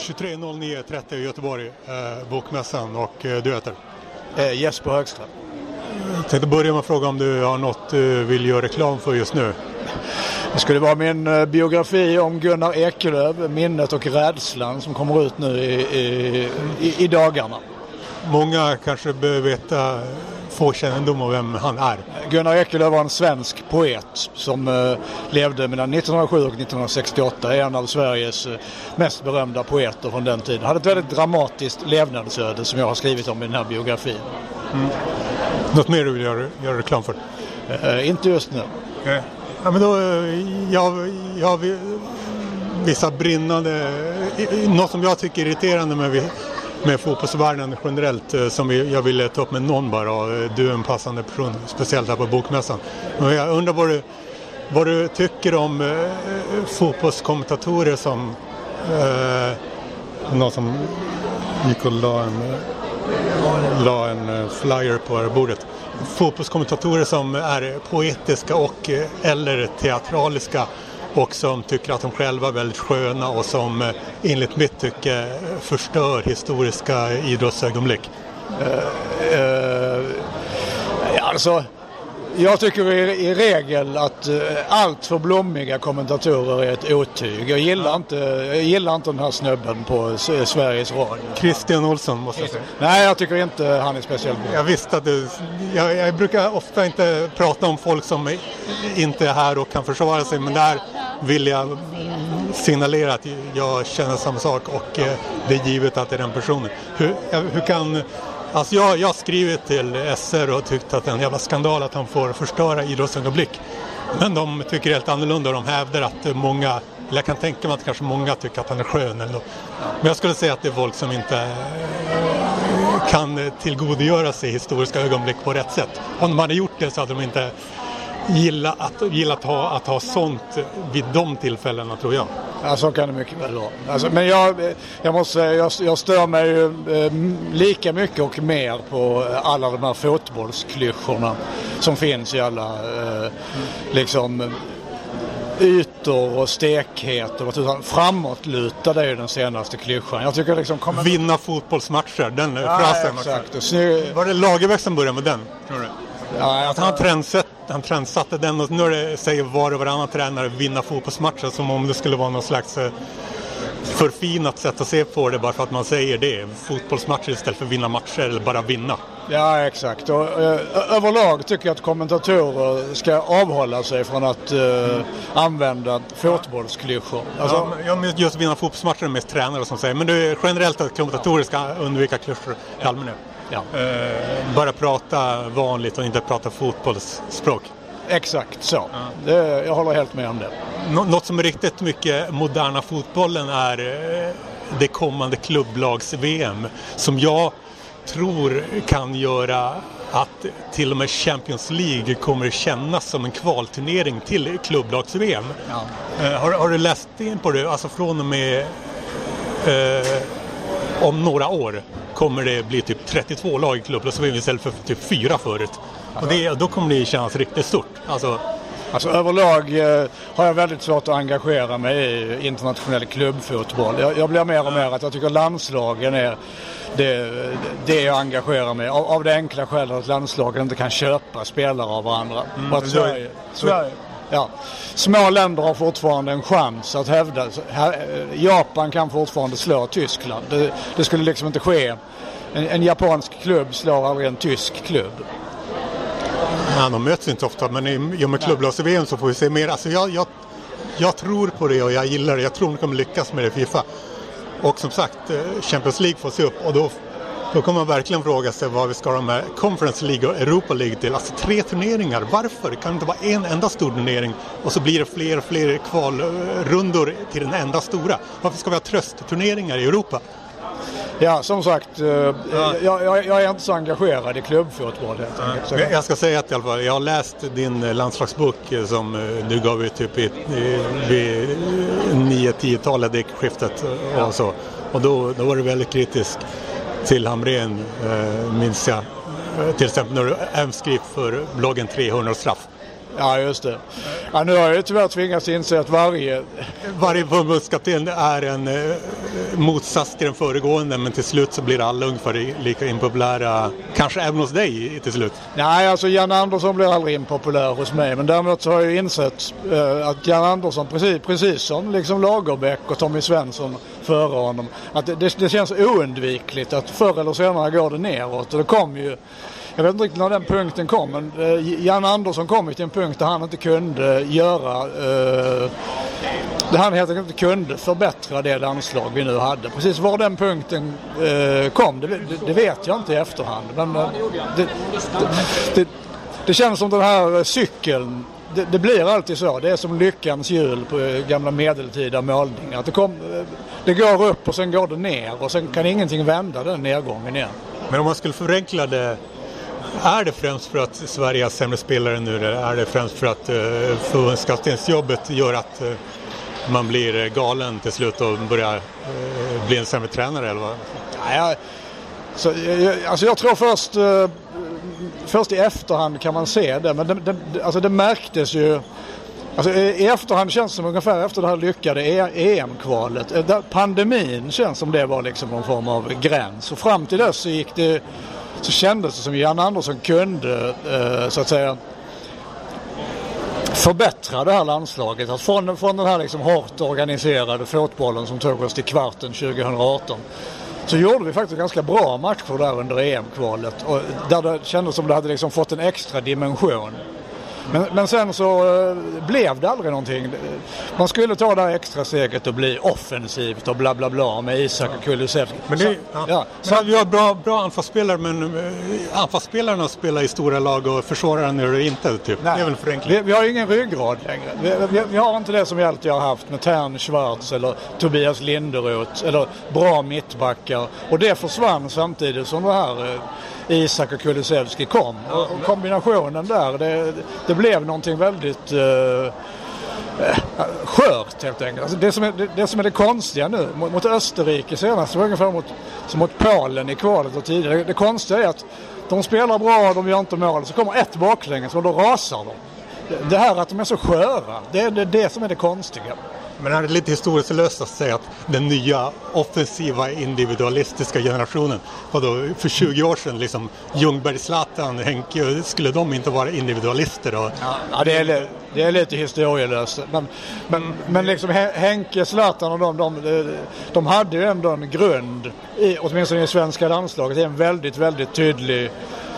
23.09.30 i Göteborg, eh, Bokmässan och eh, du heter? Eh, Jesper Högström. Jag tänkte börja med att fråga om du har något du vill göra reklam för just nu? Det skulle vara min eh, biografi om Gunnar Ekelöf, Minnet och rädslan som kommer ut nu i, i, i, i dagarna. Många kanske behöver veta, få kännedom om vem han är. Gunnar Ekelöf var en svensk poet som eh, levde mellan 1907 och 1968. Är en av Sveriges eh, mest berömda poeter från den tiden. Hade ett väldigt dramatiskt levnadsöde som jag har skrivit om i den här biografin. Något mer du vill göra, göra reklam för? Eh, inte just nu. Ja, men då, eh, jag, jag vissa brinnande, något som jag tycker är irriterande med, med fotbollsvärlden generellt eh, som jag ville ta upp med någon bara. och, Du är en passande person, speciellt här på Bokmässan. Men jag undrar vad du, vad du tycker om eh, eh fotbollskommentatorer som eh, någon som gick och la en, la en flyer på det här bordet. Fotbollskommentatorer som är poetiska och eller teatraliska och som tycker att de själva är väldigt sköna och som eh, enligt mitt tycke förstör historiska idrottsögonblick. Uh, uh, alltså, jag tycker i, i regel att uh, allt för blommiga kommentatorer är ett otyg. Jag gillar, inte, jag gillar inte den här snubben på Sveriges Radio. Christian Olsson måste jag säga. Nej, jag tycker inte han är speciellt bra. Jag visste att du... Jag, jag brukar ofta inte prata om folk som inte är här och kan försvara sig men där vill jag signalera att jag känner samma sak och eh, det är givet att det är den personen. Hur, jag- hur kan... Alltså jag, jag har skrivit till SR och tyckt att det är en jävla skandal att han får förstöra idrottsögonblick. Men de tycker helt annorlunda och de hävdar att många, eller jag kan tänka mig att kanske många tycker att han är skön ändå. Men jag skulle säga att det är folk som inte eh, kan tillgodogöra sig historiska ögonblick på rätt sätt. Om de hade gjort det så hade de inte gillat att, gillat att, ha, att ha sånt vid de tillfällena tror jag. Ja, så kan det mycket väl vara. Alltså, men jag, jag måste säga, jag, jag stör mig ju eh, lika mycket och mer på alla de här fotbollsklyschorna som finns i alla eh, liksom ytor och stekhet och tusan. Framåtlutad är ju den senaste klyschan. Jag tycker liksom... Kommer... Vinna fotbollsmatcher, den Ja, frasen. exakt. Var det Lagerbäck som började med den? Tror du? Ja, Att han, trendsatt, han trendsatte den och nu det, säger var och varannan tränare vinna fotbollsmatcher som om det skulle vara någon slags eh, förfinat sätt att se på det bara för att man säger det. Fotbollsmatcher istället för vinna matcher eller bara vinna. Ja, exakt. Och, eh, överlag tycker jag att kommentatorer ska avhålla sig från att eh, använda fotbollsklyschor. Alltså, ja, men- ja, men just vinna fotbollsmatcher är mest tränare som säger. Men det är generellt att kommentatorer ska undvika klyschor i allmänhet. Ja. Eh, bara prata vanligt och inte prata fotbollsspråk. Exakt så. Det, jag håller helt med om det. Nå- Något som är riktigt mycket moderna fotbollen är eh, det kommande klubblags-VM som jag tror kan göra att till och med Champions League kommer kännas som en kvalturnering till klubblags-VM. Eh, Har, har du läst in på det? Alltså från och med eh, om några år kommer det bli typ 32 lag i klubblags-VM istället för typ fyra förut. Och det, då kommer det kännas riktigt stort. Alltså, Alltså överlag eh, har jag väldigt svårt att engagera mig i internationell klubbfotboll. Jag, jag blir mer och mer att jag tycker landslagen är det, det jag engagerar mig av, av det enkla skälet att landslagen inte kan köpa spelare av varandra. och att men då- Sverige, Sverige, ja, små länder har fortfarande en chans att hävda eh, Japan kan fortfarande slå Tyskland. Det, det skulle liksom inte ske. En, en japansk klubb slår aldrig en tysk klubb. Nej, de möts inte ofta, men i, och med klubblags-VM så får vi se mer. Alltså jag, jag, jag tror på det och jag gillar det. Jag tror de kommer lyckas med det i Fifa. Och som sagt, eh, Champions League får se upp och då, då kommer man verkligen fråga sig vad vi ska ha de här Conference League och Europa League till. Alltså tre turneringar, varför? Kan det inte vara en enda stor turnering och så blir det fler och fler kvalrundor till den enda stora? Varför ska vi ha tröstturneringar i Europa? Ja, som sagt, eh, jag, jag, jag är inte så engagerad i klubbfotboll helt enkelt. Jag jag ska säga att i alla fall, jag har läst din landslagsbok eh, som eh, du gav ut typ i, vid 9-10-talet, det skiftet och så. Och då, då var du väldigt kritisk till Hamrén, eh, minns jag. Eh, Till exempel när du skrev för bloggen 300 straff. Ja, just det. Ja, nu har jag ju tyvärr tvingats inse att varje... Varje förbundskapten är en eh, motsats till den föregående men till slut så blir alla ungefär lika impopulära. Kanske även hos dig till slut? Nej, alltså Jan Andersson blir aldrig impopulär hos mig men däremot så har jag insett eh, att Jan Andersson precis, precis som liksom Lagerbäck och Tommy Svensson före honom att det, det känns oundvikligt att förr eller senare går det neråt och det kom ju jag vet inte riktigt när den punkten kom men eh, Jan Andersson kom ju till en punkt där han inte kunde göra eh, där han helt enkelt inte kunde förbättra det landslag vi nu hade. Precis var den punkten eh, kom det, det, det, vet jag inte i efterhand. Men eh, det, det, det, känns som den här cykeln det, det, blir alltid så. Det är som lyckans hjul på gamla medeltida målningar. Att det, kom, eh, det går upp och sen går det ner och sen kan ingenting vända den nedgången igen. Men om man skulle förenkla det är det främst för att Sverige har sämre spelare nu eller är det främst för att uh, förbundskaptensjobbet gör att uh, man blir galen till slut och börjar uh, bli en sämre tränare eller vad? Ja, så, jag, alltså jag tror först, först i efterhand kan man se det men det, det, alltså det märktes ju Alltså, eh, I efterhand känns det som ungefär efter det här lyckade e- EM-kvalet. Eh, pandemin känns som det var liksom någon form av gräns och fram till dess så gick det så kändes det som Jan Andersson kunde eh, så att säga förbättra det här landslaget. Att från, från den här liksom hårt organiserade fotbollen som tog oss till kvarten 2018 så gjorde vi faktiskt ganska bra matcher där under EM-kvalet och där det kändes som det hade liksom fått en extra dimension. Men, men sen så uh, blev det aldrig någonting. Man skulle ta det här extra steget och bli offensivt och bla bla bla med Isak och Kulusevski. Men, det, ja. Ja, men vi har bra, bra anfallsspelare men uh, anfallsspelarna spelar i stora lag och försvararna gör det inte. Typ. Nej. Det är väl förenkling. Vi, vi har ingen ryggrad längre. Vi, vi, vi, har inte det som vi alltid har haft med Tern Schwarz eller Tobias Linderoth eller bra mittbackar. Och det försvann samtidigt som det här uh, Isak och Kulusevski kom. Och kombinationen där, det, det blev någonting väldigt uh, skört helt enkelt. Alltså det, som är, det, det, som är det konstiga nu mot, mot Österrike senast var ungefär mot, som mot Polen i kvalet och tidigare. Det, det konstiga är att de spelar bra, de gör inte mål. Så kommer ett baklänges och då rasar de. Det, det här att de är så sköra, det är det, det som är det konstiga. Men är det lite historielöst att säga att den nya offensiva individualistiska generationen, vadå, för 20 år sedan, liksom Ljungberg, Zlatan, Henke, skulle de inte vara individualister då? Ja, det är, det är lite historielöst. Men, men, men liksom Henke, Zlatan och de, de, de hade ju ändå en grund, i, åtminstone i svenska landslaget, en väldigt, väldigt tydlig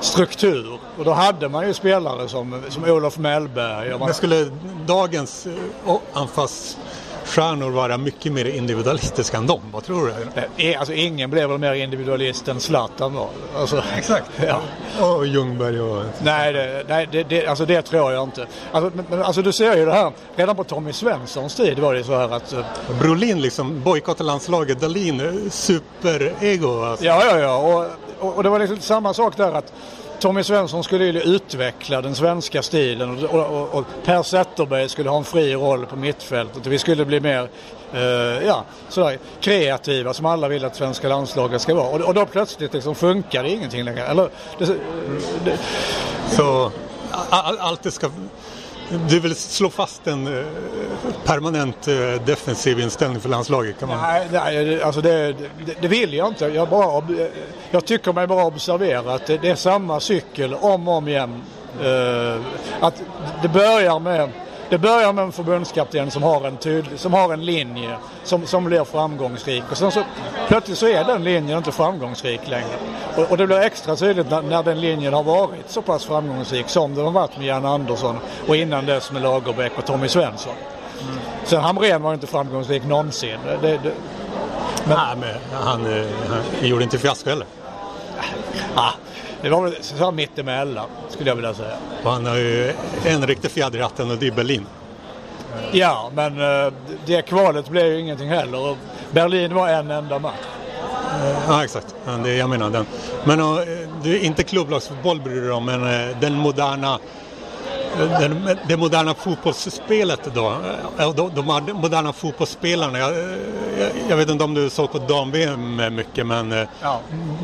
struktur. Och då hade man ju spelare som, som Olof Mellberg. Men skulle dagens uh, anfalls stjärnor vara mycket mer individualistiska än dem? Vad tror du? Alltså, ingen blev väl mer individualist än Zlatan var. Alltså, Exakt. Ja. Och Ljungberg och... Nej, det, nej det, det, alltså det tror jag inte. Alltså, men, alltså du ser ju det här, redan på Tommy Svenssons tid var det så här att... Brolin liksom bojkottade landslaget, Dahlin superego. Alltså. Ja, ja, ja. Och, och, och det var liksom samma sak där att Tommy Svensson skulle ju utveckla den svenska stilen och, och, och, Per Zetterberg skulle ha en fri roll på mittfältet och vi skulle bli mer eh, ja, sådär, kreativa som alla vill att svenska landslaget ska vara. Och, och då plötsligt liksom funkar det ingenting längre. Eller, det, det... Så all, allt det ska du vill slå fast en eh, permanent eh, defensiv inställning för landslaget? Kan man... Nej, nej alltså det, det, det, vill jag inte. Jag, bara, jag tycker mig bara observera att det, det är samma cykel om och om igen. Uh, att det börjar med det börjar med en förbundskapten som har en, tydlig, som har en linje som, som blir framgångsrik och sen så plötsligt så är den linjen inte framgångsrik längre. Och, och det blir extra tydligt när, när, den linjen har varit så pass framgångsrik som den har varit med Jan Andersson och innan dess med Lagerbäck och Tommy Svensson. Mm. Sen Hamrén var inte framgångsrik någonsin. Det, det, men... Nej, men han, eh, han gjorde inte fiasko heller. Det var väl mittemellan skulle jag vilja säga. Och han har ju en riktig fjäder i hatten och det är Berlin. Ja, men eh, det kvalet blev ju ingenting heller. Berlin var en enda match. Ja, exakt. Det är jag menar. Den. Men uh, du, inte klubblagsfotboll bryr du dig om, men uh, den moderna den, det moderna fotbollsspelet då, de, de moderna fotbollsspelarna. Jag, jag, jag, vet inte om du såg på dam-VM mycket men eh, ja.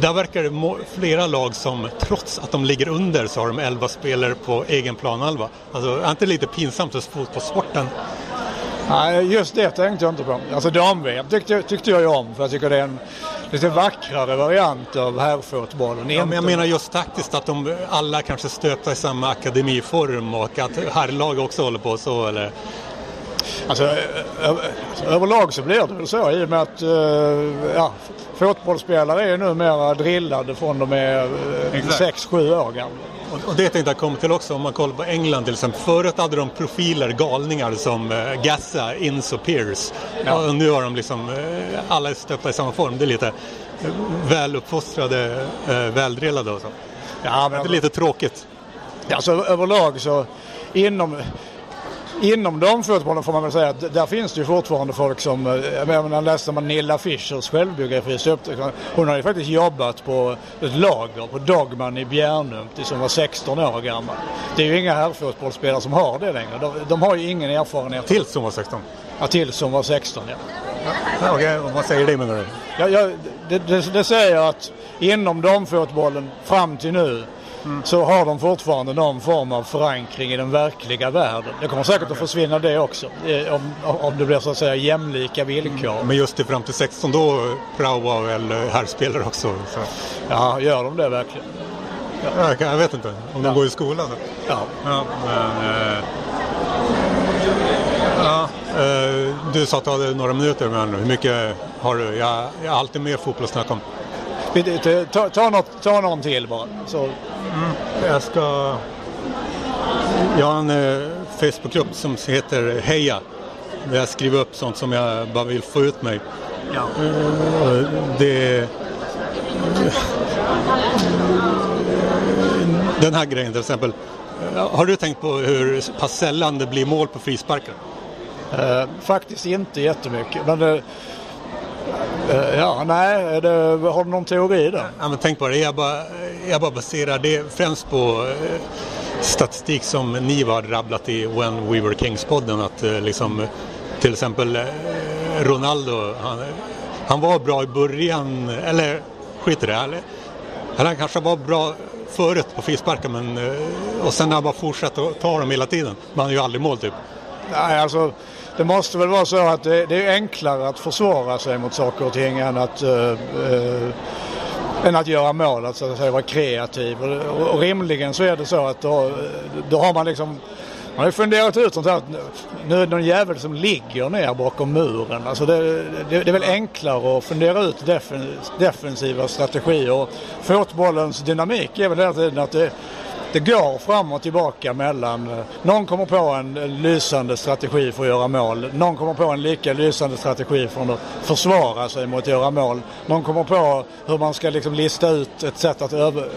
där verkar det flera lag som trots att de ligger under så har de 11 spelare på egen planhalva. Alltså är inte lite pinsamt för fotbollssporten? Nej, just det tänkte jag inte på. Alltså dam-VM tyckte, tyckte jag ju om för jag tycker det är en lite vackrare variant av herrfotbollen. Ja, men jag menar just taktiskt att de alla kanske stöpta i samma akademiform och att herrlag också håller på så eller? Alltså, överlag så blir det väl så i och med att ja, fotbollsspelare är numera drillade från de är 6-7 år gamla. Och, det tänkte jag komma till också om man kollar på England till exempel. Förut hade de profiler, galningar som uh, Gassa, Ince och Pierce. Ja. Och nu har de liksom, uh, alla stöpta i samma form. Det är lite uh, väluppfostrade, uh, väldrillade och så. Ja, men det är lite tråkigt. Alltså överlag så inom inom damfotbollen får man väl säga att där finns det ju fortfarande folk som, eh, jag menar läste man Nilla Fischers självbiografi så hon har ju faktiskt jobbat på ett lager på Dogman i Bjärnum tills hon var 16 år gammal. Det är ju inga herrfotbollsspelare som har det längre. De, de, har ju ingen erfarenhet. Tills hon var 16? Ja, tills hon var 16 ja. ja Okej, okay. vad säger det menar du? Ja, ja, det, det, det säger att inom damfotbollen fram till nu mm. så har de fortfarande någon form av förankring i den verkliga världen. Det kommer säkert att försvinna det också om, om det blir så att säga jämlika villkor. Mm. Men just till fram till 16 då praoar väl herrspelare också? Så. Ja, gör de det verkligen? Ja. Jag, jag vet inte, om de ja. går i skolan? Ja. ja men, eh, ja, eh, du sa att du hade några minuter, men hur mycket har du? Jag, jag har alltid med fotbollssnack om. Ta, ta, något, ta någon till bara. Så. Mm. Jag ska... Jag har en eh, Facebookgrupp som heter Heja. Där jag skriver upp sånt som jag bara vill få ut mig. Ja. Eh, det... Den här grejen till exempel. Har du tänkt på hur pass sällan det blir mål på frisparkar? Uh, faktiskt inte jättemycket. Men det, Eh, ja, nej, det, har du någon teori där? Ja, men tänk på det, jag bara, jag bara baserar det främst på eh, statistik som ni har rabblat i When We Were Kings-podden. Att eh, liksom, till exempel Ronaldo, han, han var bra i början, eller skit i det. Eller, han kanske var bra förut på frisparkar men, och sen har han bara fortsatt att ta dem hela tiden. Men han gör ju aldrig mål typ. Nej, alltså det måste väl vara så att det, det, är enklare att försvara sig mot saker och ting än att, uh, uh, än att göra mål, att, så att säga, vara kreativ. Och, och, rimligen så är det så att då, då har man liksom man har ju funderat ut sånt här att nu är det någon jävel som ligger ner bakom muren. Alltså det, det, det är väl enklare att fundera ut defen, defensiva strategier. fotbollens dynamik är väl hela tiden att det, det går fram och tillbaka mellan, eh, någon kommer på en lysande strategi för att göra mål, någon kommer på en lika lysande strategi för att försvara sig mot att göra mål, någon kommer på hur man ska liksom lista ut ett sätt att, över,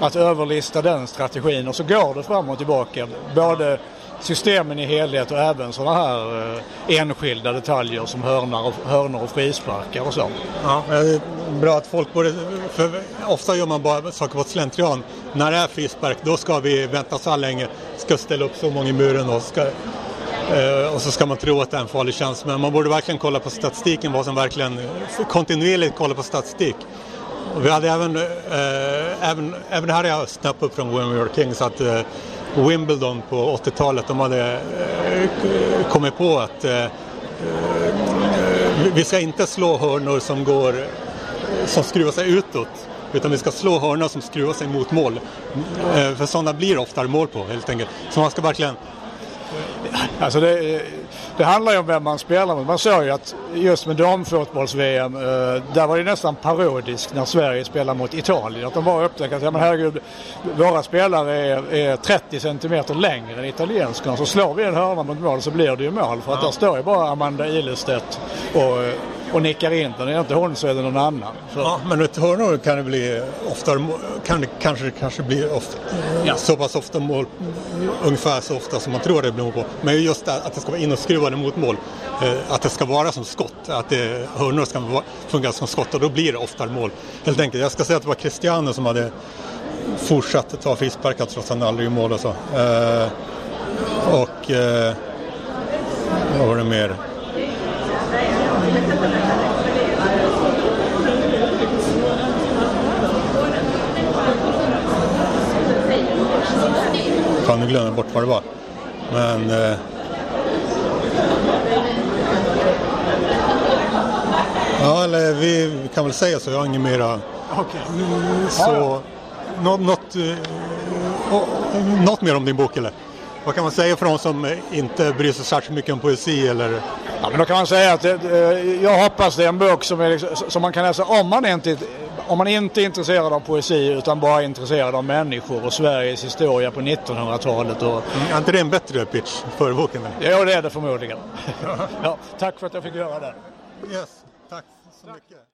att överlista den strategin och så går det fram och tillbaka. Både systemen i helhet och även sådana här eh, enskilda detaljer som hörnor och, hörnor och frisparkar och så. Ja, det är bra att folk borde, för ofta gör man bara saker på slentrian. När det är frispark då ska vi vänta så här länge, ska ställa upp så många i muren och ska eh, och så ska man tro att det är en farlig chans. Men man borde verkligen kolla på statistiken, vad som verkligen kontinuerligt kolla på statistik. Och vi hade även, eh, även, även det här har jag snappat upp från When We Were så att eh, Wimbledon på 80-talet. De hade eh, kommit på att eh, eh, vi ska inte slå hörnor som, går, som skruvar sig utåt. Utan vi ska slå hörnor som skruvar sig mot mål. För sådana blir ofta mål på helt enkelt. Så man ska verkligen Alltså det, det handlar ju om vem man spelar med. Man såg ju att just med damfotbolls-VM, eh, där var det nästan parodiskt när Sverige spelade mot Italien. Att de bara upptäckte att, ja men herregud, våra spelare är, är 30 centimeter längre än italienskarna. Så slår vi en hörna mot mål så blir det ju mål. För att ja. där står ju bara Amanda Ilestedt och och nickar in den. Är det inte hon så är det någon annan. Så. Ja, men ett hörnor kan det bli oftare, kan det kanske, kanske bli ofta, ja. så pass ofta mål, ungefär så ofta som man tror det blir mål på. Men just att det ska vara inoskruvade mot mål, eh, att det ska vara som skott, att det, hörnor ska fungera som skott och då blir det oftare mål. Helt enkelt. Jag ska säga att det var Cristiano som hade fortsatt ta frisparkar trots att han aldrig gjorde mål och så. Eh, Och eh, vad var det mer? Fan, nu glömde jag bort vad det var. Men... Eh, ja, eller vi kan väl säga så. Jag har inget mera... Okej. Så... Nå, något, eh, något mer om din bok eller? Vad kan man säga för de som inte bryr sig särskilt mycket om poesi eller? Ja, men då kan man säga att eh, jag hoppas det är en bok som, är, liksom- som man kan läsa om man, inte, om man inte är intresserad av poesi utan bara är intresserad av människor och Sveriges historia på 1900-talet. Och, Är inte det en bättre pitch för boken? ja, det är det förmodligen. ja, tack för att jag fick göra det. Yes, tack så mycket.